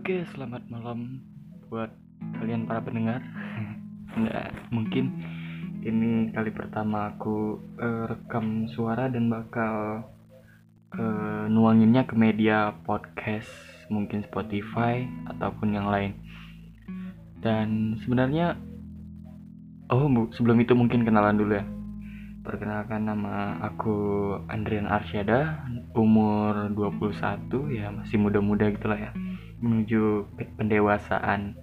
Ya. Oke, selamat malam buat kalian para pendengar. Nggak, mungkin ini kali pertama aku uh, rekam suara dan bakal uh, nuanginnya ke media podcast, mungkin Spotify ataupun yang lain. Dan sebenarnya oh bu, sebelum itu mungkin kenalan dulu ya. Perkenalkan nama aku Andrian Arsyada, umur 21 ya masih muda-muda gitulah ya. Menuju pendewasaan.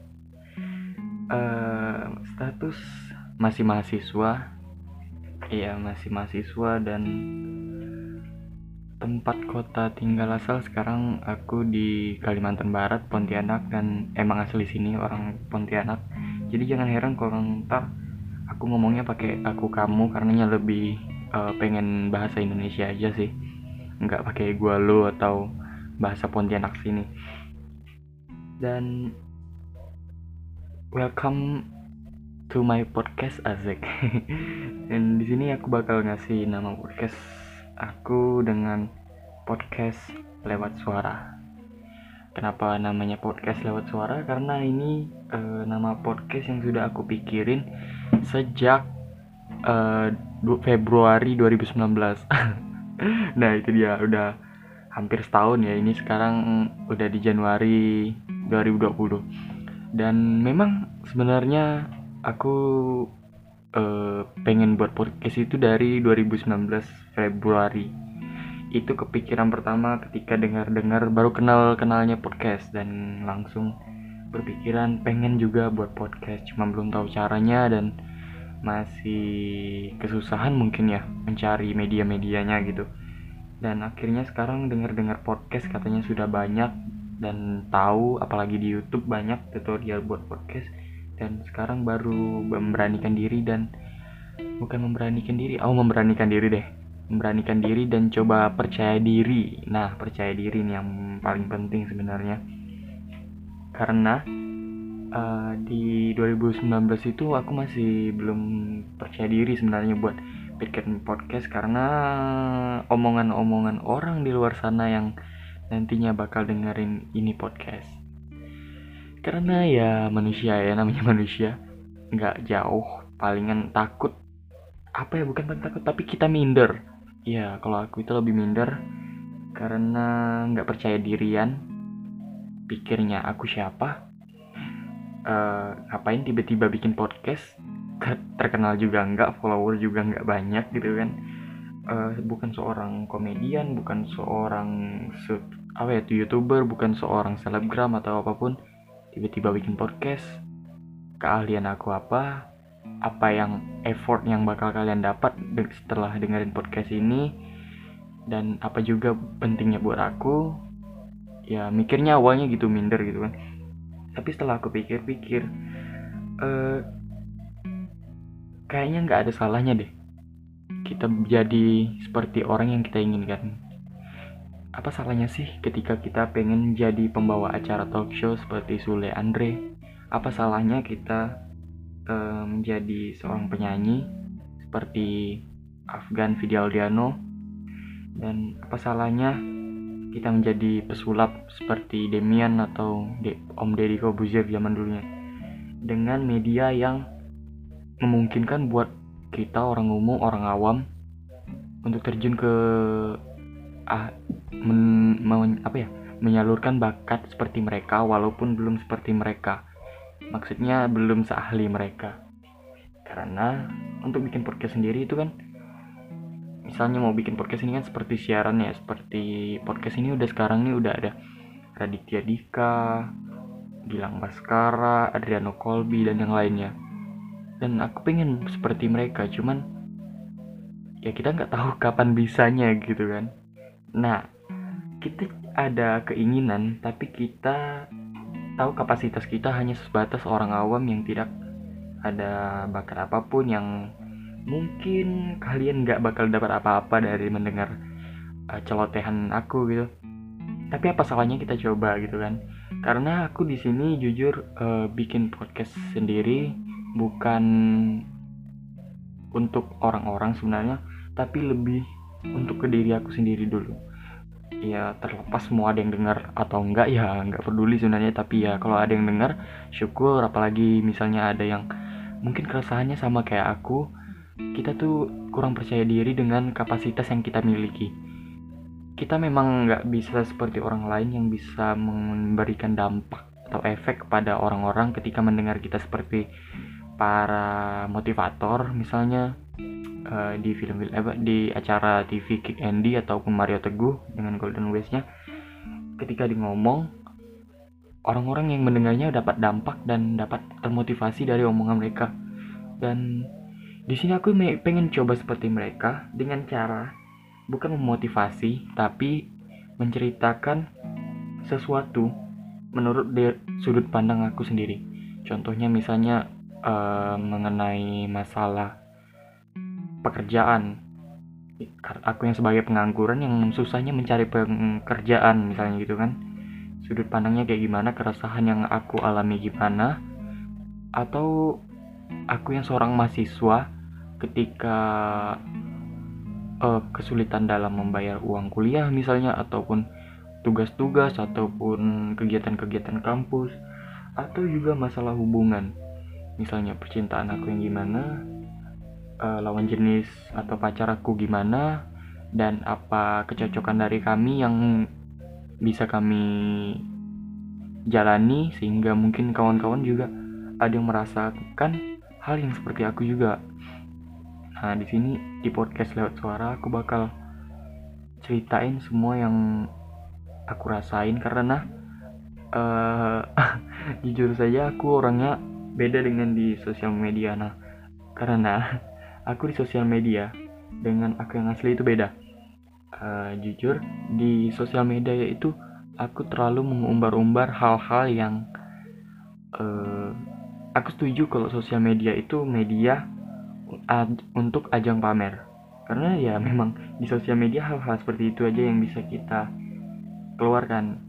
Uh, status masih mahasiswa. Iya, masih mahasiswa dan tempat kota tinggal asal sekarang aku di Kalimantan Barat, Pontianak dan emang asli sini orang Pontianak. Jadi jangan heran kalau ntar aku ngomongnya pakai aku kamu karenanya lebih uh, pengen bahasa Indonesia aja sih nggak pakai gua lo atau bahasa Pontianak sini dan welcome to my podcast Azek. Dan di sini aku bakal ngasih nama podcast aku dengan podcast lewat suara. Kenapa namanya podcast lewat suara? Karena ini uh, nama podcast yang sudah aku pikirin sejak uh, Februari 2019 nah itu dia. Udah hampir setahun ya ini sekarang udah di Januari 2020 dan memang sebenarnya aku uh, pengen buat podcast itu dari 2019 Februari. Itu kepikiran pertama ketika dengar-dengar baru kenal-kenalnya podcast dan langsung berpikiran pengen juga buat podcast. Cuma belum tahu caranya dan masih kesusahan mungkin ya mencari media-medianya gitu dan akhirnya sekarang dengar-dengar podcast katanya sudah banyak dan tahu apalagi di YouTube banyak tutorial buat podcast dan sekarang baru memberanikan diri dan bukan memberanikan diri oh memberanikan diri deh memberanikan diri dan coba percaya diri. Nah, percaya diri ini yang paling penting sebenarnya. Karena uh, di 2019 itu aku masih belum percaya diri sebenarnya buat bikin podcast karena omongan-omongan orang di luar sana yang nantinya bakal dengerin ini podcast. Karena ya manusia ya namanya manusia nggak jauh palingan takut apa ya bukan takut tapi kita minder Iya, kalau aku itu lebih minder karena nggak percaya dirian. Pikirnya aku siapa? Uh, ngapain tiba-tiba bikin podcast? Terkenal juga nggak, follower juga nggak banyak gitu kan? Uh, bukan seorang komedian, bukan seorang apa ya, youtuber, bukan seorang selebgram atau apa pun. Tiba-tiba bikin podcast. Keahlian aku apa? apa yang effort yang bakal kalian dapat setelah dengerin podcast ini dan apa juga pentingnya buat aku ya mikirnya awalnya gitu minder gitu kan tapi setelah aku pikir-pikir uh, kayaknya nggak ada salahnya deh. Kita jadi seperti orang yang kita inginkan. Apa salahnya sih ketika kita pengen jadi pembawa acara talk show seperti Sule Andre? Apa salahnya kita uh, menjadi seorang penyanyi seperti Afgan Fidialdiano dan apa salahnya kita menjadi pesulap seperti Demian atau De Om Deddy Kobuzier zaman dulunya? Dengan media yang memungkinkan buat kita orang umum orang awam untuk terjun ke ah men, men, apa ya menyalurkan bakat seperti mereka walaupun belum seperti mereka. Maksudnya belum seahli mereka. Karena untuk bikin podcast sendiri itu kan misalnya mau bikin podcast ini kan seperti siaran ya seperti podcast ini udah sekarang nih udah ada Raditya Dika Gilang Baskara Adriano Kolbi dan yang lainnya dan aku pengen seperti mereka cuman ya kita nggak tahu kapan bisanya gitu kan. Nah kita ada keinginan tapi kita tahu kapasitas kita hanya sebatas orang awam yang tidak ada bakat apa pun yang mungkin kalian nggak bakal dapat apa-apa dari mendengar uh, celotehan aku gitu. Tapi apa salahnya kita coba gitu kan? Karena aku di sini jujur uh, bikin podcast sendiri bukan untuk orang-orang sebenarnya tapi lebih untuk ke diri aku sendiri dulu. Ya terlepas mau ada yang dengar atau enggak ya nggak peduli sebenarnya tapi ya kalau ada yang dengar syukur. Apalagi misalnya ada yang mungkin keresahannya sama kayak aku kita tuh kurang percaya diri dengan kapasitas yang kita miliki. Kita memang nggak bisa seperti orang lain yang bisa memberikan dampak atau efek kepada orang-orang ketika mendengar kita seperti para motivator misalnya uh, di film eh, di acara TV Kick Andy ataupun Mario Teguh dengan Golden Ways-nya ketika di ngomong orang-orang yang mendengarnya dapat dampak dan dapat termotivasi dari omongan mereka. Dan di sini aku pengen coba seperti mereka dengan cara bukan memotivasi tapi menceritakan sesuatu menurut sudut pandang aku sendiri. Contohnya misalnya uh, mengenai masalah pekerjaan. Aku yang sebagai pengangguran yang susahnya mencari pekerjaan misalnya gitu kan. Sudut pandangnya kayak gimana keresahan yang aku alami gimana. Atau aku yang seorang mahasiswa ketika uh, kesulitan dalam membayar uang kuliah misalnya ataupun tugas-tugas ataupun kegiatan-kegiatan kampus atau juga masalah hubungan misalnya percintaan aku yang gimana uh, lawan jenis atau pacar aku gimana dan apa kecocokan dari kami yang bisa kami jalani sehingga mungkin kawan-kawan juga ada yang merasakan hal yang seperti aku juga. Nah, di sini di podcast lewat suara aku bakal ceritain semua yang aku rasain karena uh, jujur saja aku orangnya beda dengan di sosial media nah. Karena aku di sosial media dengan aku yang asli itu beda. Uh, jujur di sosial media itu aku terlalu mengumbar-umbar hal-hal yang uh, aku setuju kalau sosial media itu media untuk ajang pamer. Karena ya memang di sosial media hal-hal seperti itu aja yang bisa kita keluarkan.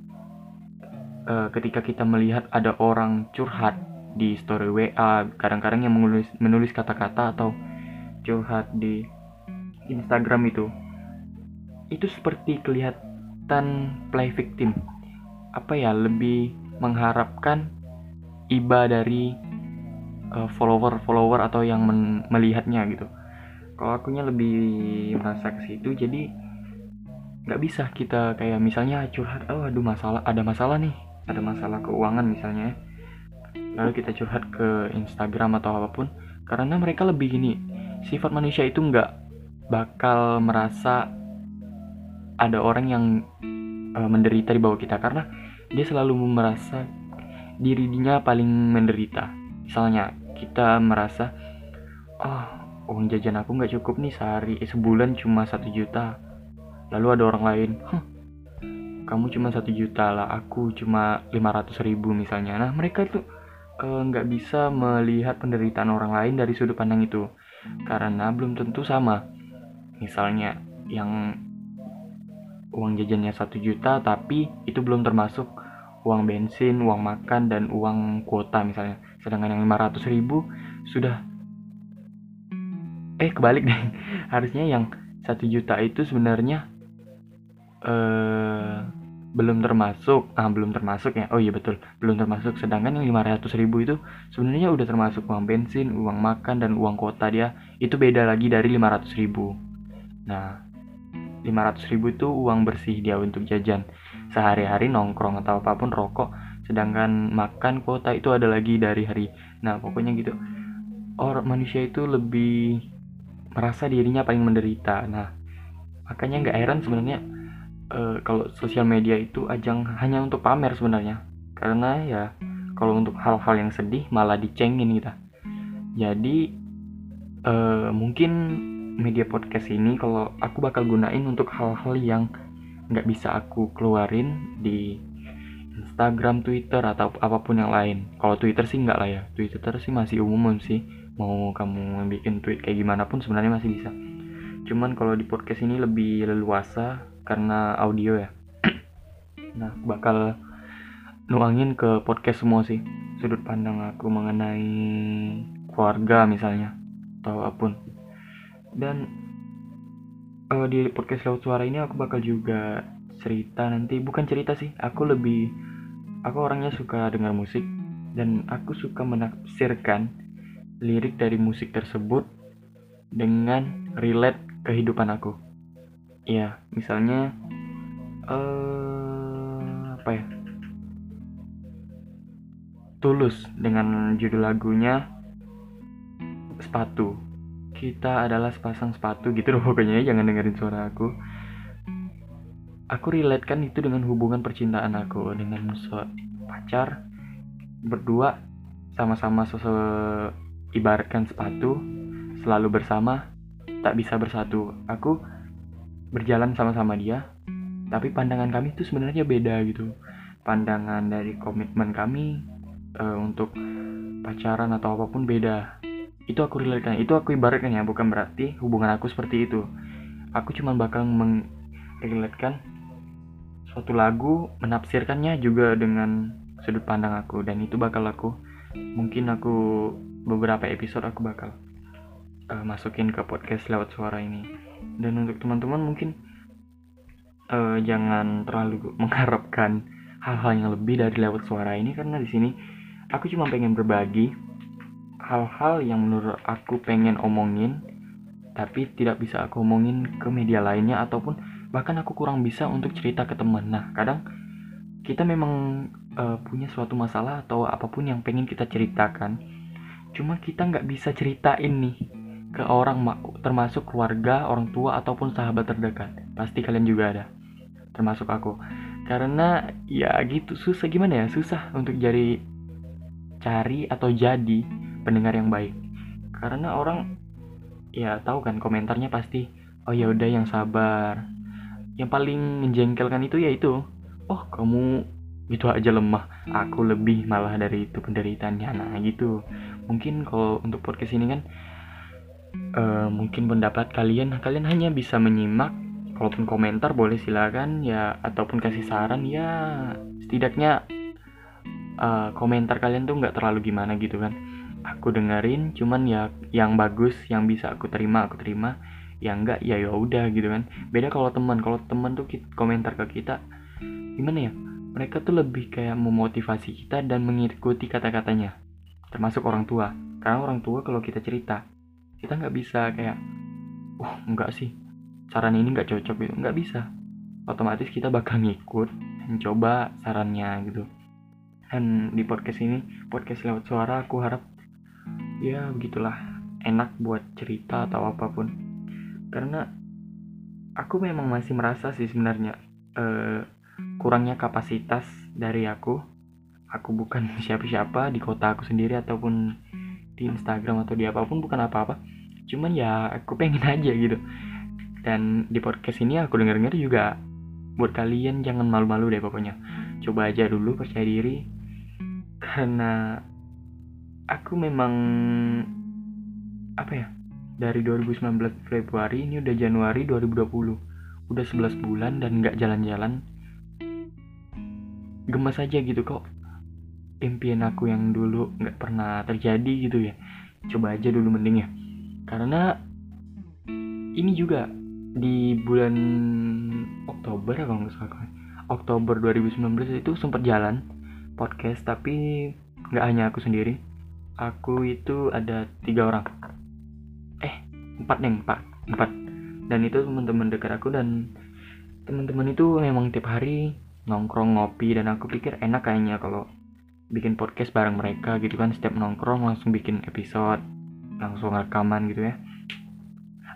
Uh, ketika kita melihat ada orang curhat di story WA kadang-kadang yang menulis menulis kata-kata atau curhat di Instagram itu. Itu seperti kelihatan play victim. Apa ya lebih mengharapkan iba dari uh, follower follower atau yang melihatnya gitu. Kalau akunya lebih merasa ke situ jadi nggak bisa kita kayak misalnya curhat oh aduh masalah ada masalah nih ada masalah keuangan misalnya ya lalu kita curhat ke Instagram atau apa pun karena mereka lebih gini sifat manusia itu nggak bakal merasa ada orang yang uh, menderita di bawah kita karena dia selalu merasa dirinya paling menderita. Misalnya kita merasa oh uang jajan aku nggak cukup nih sehari eh, sebulan cuma satu juta. Lalu ada orang lain huh, kamu cuma satu juta lah aku cuma lima ratus ribu misalnya. Nah mereka tuh nggak uh, bisa melihat penderitaan orang lain dari sudut pandang itu karena belum tentu sama. Misalnya yang uang jajannya satu juta tapi itu belum termasuk uang bensin, uang makan dan uang kuota misalnya. Sedangkan yang 500 ribu sudah eh kebalik deh. Harusnya yang satu juta itu sebenarnya eh belum termasuk ah belum termasuk ya. Oh iya betul. Belum termasuk sedangkan yang 500 ribu itu sebenarnya udah termasuk uang bensin uang makan dan uang kota dia. Itu beda lagi dari 500 ribu. Nah 500 ribu itu uang bersih dia untuk jajan. Sehari-hari nongkrong atau apa pun rokok sedangkan makan kuota itu ada lagi dari hari. Nah pokoknya gitu. Orang manusia itu lebih merasa dirinya paling menderita. Nah makanya nggak heran sebenarnya uh, kalau sosial media itu ajang hanya untuk pamer sebenarnya karena ya kalau untuk hal-hal yang sedih malah dicengin kita jadi uh, mungkin media podcast ini kalau aku bakal gunain untuk hal-hal yang nggak bisa aku keluarin di Instagram, Twitter atau apa pun yang lain. Kalau Twitter sih nggak lah ya. Twitter sih masih umum sih. Mau kamu bikin tweet kayak gimana pun sebenarnya masih bisa. Cuman kalau di podcast ini lebih leluasa karena audio ya. Nah bakal nuangin ke podcast semua sih sudut pandang aku mengenai keluarga misalnya atau apa pun. Dan uh, di podcast lewat suara ini aku bakal juga cerita nanti bukan cerita sih aku lebih aku orangnya suka dengar musik dan aku suka menafsirkan lirik dari musik tersebut dengan relate kehidupan aku ya misalnya uh, apa ya? Tulus dengan judul lagunya sepatu. Kita adalah sepasang sepatu gitu loh pokoknya jangan dengerin suara aku. Aku relate kan itu dengan hubungan percintaan aku dengan pacar berdua sama-sama sose ibaratkan sepatu selalu bersama tak bisa bersatu. Aku berjalan sama-sama dia. Tapi pandangan kami itu sebenarnya beda gitu. Pandangan dari komitmen kami uh, untuk pacaran atau apa pun beda. Itu aku relatekan itu aku ibaratkan ya bukan berarti hubungan aku seperti itu. Aku cuma bakal mengilatkan suatu lagu menafsirkannya juga dengan sudut pandang aku. Dan itu bakal aku mungkin aku beberapa episode aku bakal uh, masukin ke podcast lewat suara ini dan untuk teman-teman mungkin uh, jangan terlalu mengharapkan hal-hal yang lebih dari lewat suara ini. Karena di sini aku cuma pengen berbagi hal-hal yang menurut aku pengen omongin tapi tidak bisa aku omongin ke media lainnya ataupun bahkan aku kurang bisa untuk cerita ke teman. Nah kadang kita memang uh, punya suatu masalah atau apa pun yang pengen kita ceritakan. Cuma kita nggak bisa ceritain nih ke orang termasuk keluarga orang tua ataupun sahabat terdekat. Pasti kalian juga ada. Termasuk aku. Karena ya gitu susah gimana ya? Susah untuk jadi cari atau jadi pendengar yang baik. Karena orang ya tahu kan komentarnya pasti oh ya udah yang sabar. Yang paling menjengkelkan itu yaitu oh kamu itu aja lemah. Aku lebih malah dari itu penderitaannya nah gitu. Mungkin kalau untuk podcast ini kan uh, mungkin pendapat kalian. Kalian hanya bisa menyimak. Kalaupun komentar boleh silakan. Ya ataupun kasih saran. Ya setidaknya uh, komentar kalian tuh nggak terlalu gimana gitu kan. Aku dengerin cuman ya yang bagus yang bisa aku terima aku terima. Ya enggak ya ya udah gitu kan. Beda kalau teman. Kalau teman tuh komentar ke kita gimana ya? Mereka tuh lebih kayak memotivasi kita dan mengikuti kata-katanya termasuk orang tua. Karena orang tua kalau kita cerita kita nggak bisa kayak oh enggak sih. Saran ini nggak cocok gitu. Nggak bisa. Otomatis kita bakal ngikut dan coba sarannya gitu. Dan di podcast ini podcast lewat suara aku harap ya begitulah enak buat cerita atau apa pun. Karena aku memang masih merasa sih sebenarnya uh, kurangnya kapasitas dari aku. Aku bukan siapa-siapa di kota aku sendiri ataupun di Instagram atau di apa pun bukan apa-apa. Cuman ya aku pengen aja gitu. Dan di podcast ini aku denger-denger juga buat kalian jangan malu-malu deh pokoknya. Coba aja dulu percaya diri. Karena aku memang apa ya dari 2019 Februari ini udah Januari 2020 udah 11 bulan dan nggak jalan-jalan. Gemes aja gitu kok impian aku yang dulu nggak pernah terjadi gitu ya. Coba aja dulu mending ya. Karena ini juga di bulan Oktober kalau nggak salah. Oktober 2019 itu sempat jalan podcast tapi nggak hanya aku sendiri. Aku itu ada tiga orang. Empat nih empat empat. Dan itu teman-teman dekat aku dan teman-teman itu memang tiap hari nongkrong ngopi dan aku pikir enak kayaknya kalau bikin podcast bareng mereka gitu kan. Setiap nongkrong langsung bikin episode langsung rekaman gitu ya.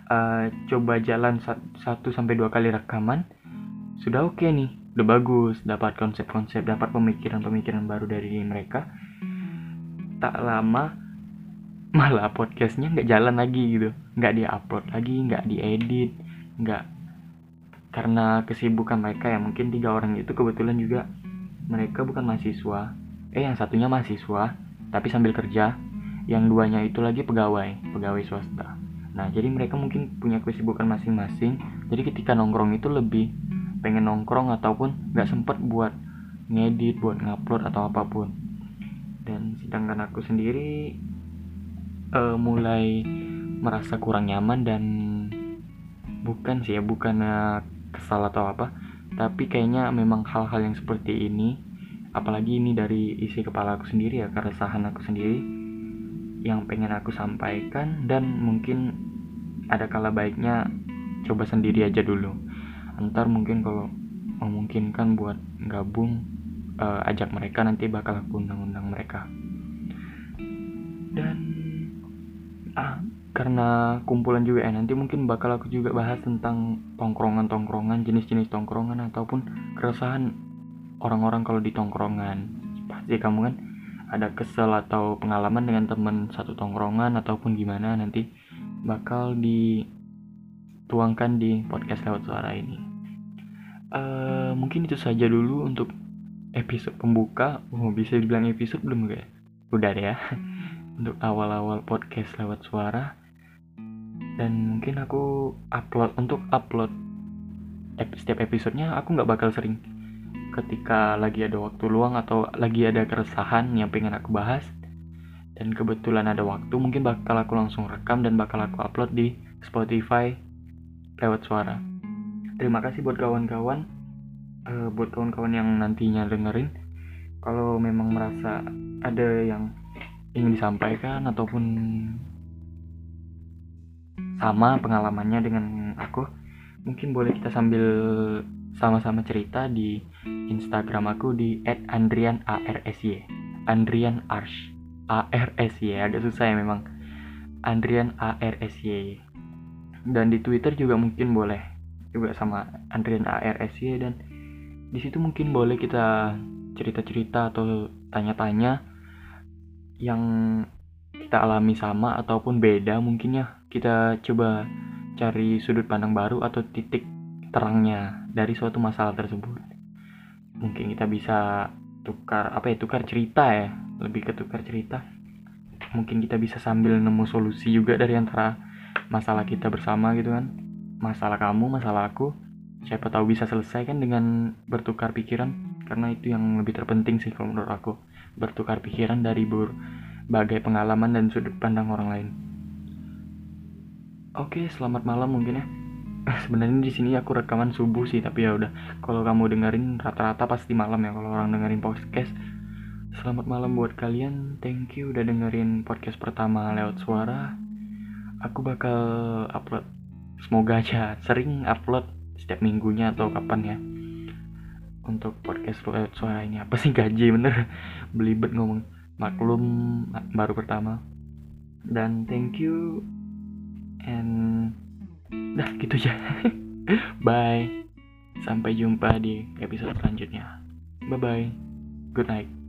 Uh, coba jalan satu sampai dua kali rekaman sudah oke okay nih. Udah bagus dapat konsep-konsep dapat pemikiran-pemikiran baru dari mereka. Tak lama malah podcastnya nggak jalan lagi gitu. Nggak dia upload lagi nggak diedit nggak. Karena kesibukan mereka ya mungkin tiga orang itu kebetulan juga mereka bukan mahasiswa eh yang satunya mahasiswa tapi sambil kerja. Yang duanya itu lagi pegawai pegawai swasta. Nah jadi mereka mungkin punya kesibukan masing-masing. Jadi ketika nongkrong itu lebih pengen nongkrong ataupun nggak sempet buat ngedit buat ngupload atau apa pun. Dan sedangkan aku sendiri uh, mulai merasa kurang nyaman dan bukan sih ya bukan uh, kesal atau apa tapi kayaknya memang hal-hal yang seperti ini apalagi ini dari isi kepala aku sendiri ya keresahan aku sendiri yang pengen aku sampaikan dan mungkin ada kala baiknya coba sendiri aja dulu. Ntar mungkin kalau memungkinkan buat gabung uh, ajak mereka nanti bakal aku undang-undang mereka. Dan ah karena kumpulan juga ya nanti mungkin bakal aku juga bahas tentang tongkrongan-tongkrongan jenis-jenis tongkrongan ataupun keresahan orang-orang kalau di tongkrongan pasti kamu kan ada kesel atau pengalaman dengan teman satu tongkrongan ataupun gimana nanti bakal dituangkan di podcast lewat suara ini. Uh, mungkin itu saja dulu untuk episode pembuka. Oh bisa dibilang episode belum guys udah deh ya. Untuk awal-awal podcast lewat suara. Dan mungkin aku upload untuk upload setiap episodenya aku nggak bakal sering ketika lagi ada waktu luang atau lagi ada keresahan yang pengen aku bahas dan kebetulan ada waktu mungkin bakal aku langsung rekam dan bakal aku upload di Spotify lewat suara. Terima kasih buat kawan-kawan uh, buat kawan-kawan yang nantinya dengerin. Kalau memang merasa ada yang ingin disampaikan ataupun sama pengalamannya dengan aku mungkin boleh kita sambil sama-sama cerita di Instagram aku di @andrianarsy Andrian Arsh. ARSY agak susah ya memang. Andrian ARSY dan di Twitter juga mungkin boleh. Juga sama Andrian ARSY dan di situ mungkin boleh kita cerita-cerita atau tanya-tanya yang kita alami sama ataupun beda mungkin ya. Kita coba cari sudut pandang baru atau titik terangnya dari suatu masalah tersebut. Mungkin kita bisa tukar apa ya tukar cerita ya lebih ke tukar cerita. Mungkin kita bisa sambil nemu solusi juga dari antara masalah kita bersama gitu kan. Masalah kamu masalah aku siapa tahu bisa selesai kan dengan bertukar pikiran. Karena itu yang lebih terpenting sih kalau menurut aku bertukar pikiran dari berbagai pengalaman dan sudut pandang orang lain. Oke, selamat malam mungkin ya. Sebenarnya di sini aku rekaman subuh sih, tapi ya udah. Kalau kamu dengerin rata-rata pasti malam ya kalau orang dengerin podcast. Selamat malam buat kalian. Thank you udah dengerin podcast pertama lewat suara. Aku bakal upload semoga aja sering upload setiap minggunya atau kapan ya. Untuk podcast lewat suara ini apa sih gaji bener belibet ngomong maklum baru pertama dan thank you and dah gitu aja. Bye. Sampai jumpa di episode selanjutnya. Bye bye good night